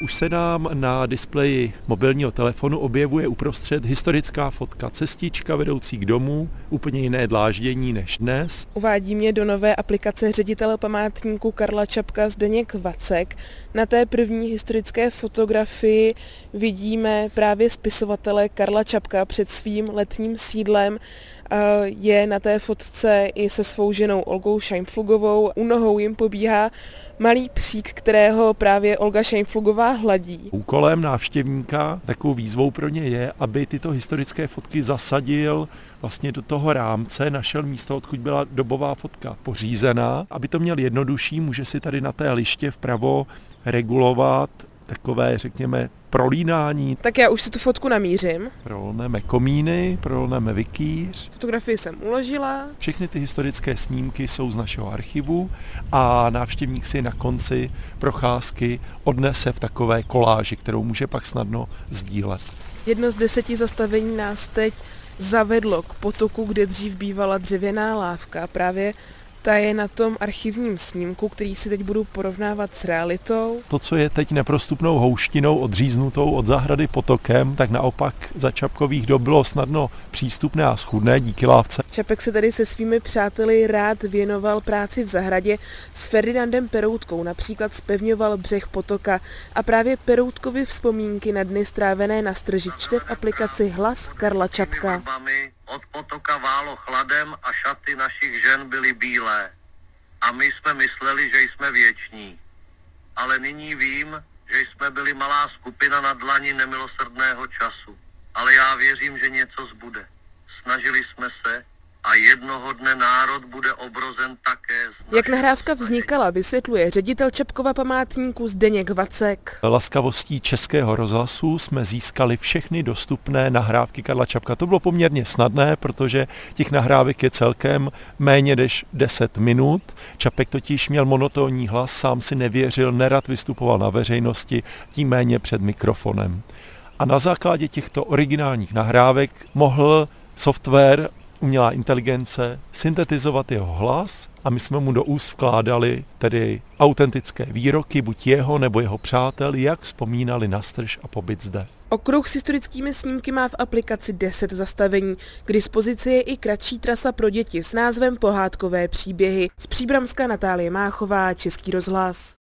Už se nám na displeji mobilního telefonu objevuje uprostřed historická fotka cestička vedoucí k domu, úplně jiné dláždění než dnes. Uvádí mě do nové aplikace ředitele památníku Karla Čapka Zdeněk Vacek. Na té první historické fotografii vidíme právě spisovatele Karla Čapka před svým letním sídlem. Je na té fotce i se svou ženou Olgou Šajnflugovou. U nohou jim pobíhá malý psík, kterého právě Olga Hladí. Úkolem návštěvníka, takovou výzvou pro ně je, aby tyto historické fotky zasadil vlastně do toho rámce, našel místo, odkud byla dobová fotka pořízená. Aby to měl jednodušší, může si tady na té liště vpravo regulovat takové, řekněme, prolínání. Tak já už si tu fotku namířím. Prolneme komíny, prolneme vikýř. Fotografii jsem uložila. Všechny ty historické snímky jsou z našeho archivu a návštěvník si na konci procházky odnese v takové koláži, kterou může pak snadno sdílet. Jedno z deseti zastavení nás teď zavedlo k potoku, kde dřív bývala dřevěná lávka. Právě ta je na tom archivním snímku, který si teď budu porovnávat s realitou. To, co je teď neprostupnou houštinou odříznutou od zahrady potokem, tak naopak za Čapkových dob bylo snadno přístupné a schudné díky lávce. Čapek se tady se svými přáteli rád věnoval práci v zahradě s Ferdinandem Peroutkou, například spevňoval břeh potoka a právě Peroutkovi vzpomínky na dny strávené na strži čte v aplikaci Hlas Karla Čapka. Od potoka válo chladem a šaty našich žen byly bílé. A my jsme mysleli, že jsme věční. Ale nyní vím, že jsme byli malá skupina na dlani nemilosrdného času. Ale já věřím, že něco zbude. Snažili jsme se, a jednoho dne národ bude obrozen také. Jak nahrávka vznikala, vysvětluje ředitel Čepkova památníku Zdeněk Vacek. Laskavostí Českého rozhlasu jsme získali všechny dostupné nahrávky Karla Čapka. To bylo poměrně snadné, protože těch nahrávek je celkem méně než 10 minut. Čapek totiž měl monotónní hlas, sám si nevěřil, nerad vystupoval na veřejnosti, tím méně před mikrofonem. A na základě těchto originálních nahrávek mohl software umělá inteligence syntetizovat jeho hlas a my jsme mu do úst vkládali tedy autentické výroky, buď jeho nebo jeho přátel, jak vzpomínali na strž a pobyt zde. Okruh s historickými snímky má v aplikaci 10 zastavení. K dispozici je i kratší trasa pro děti s názvem Pohádkové příběhy. Z Příbramska Natálie Máchová, Český rozhlas.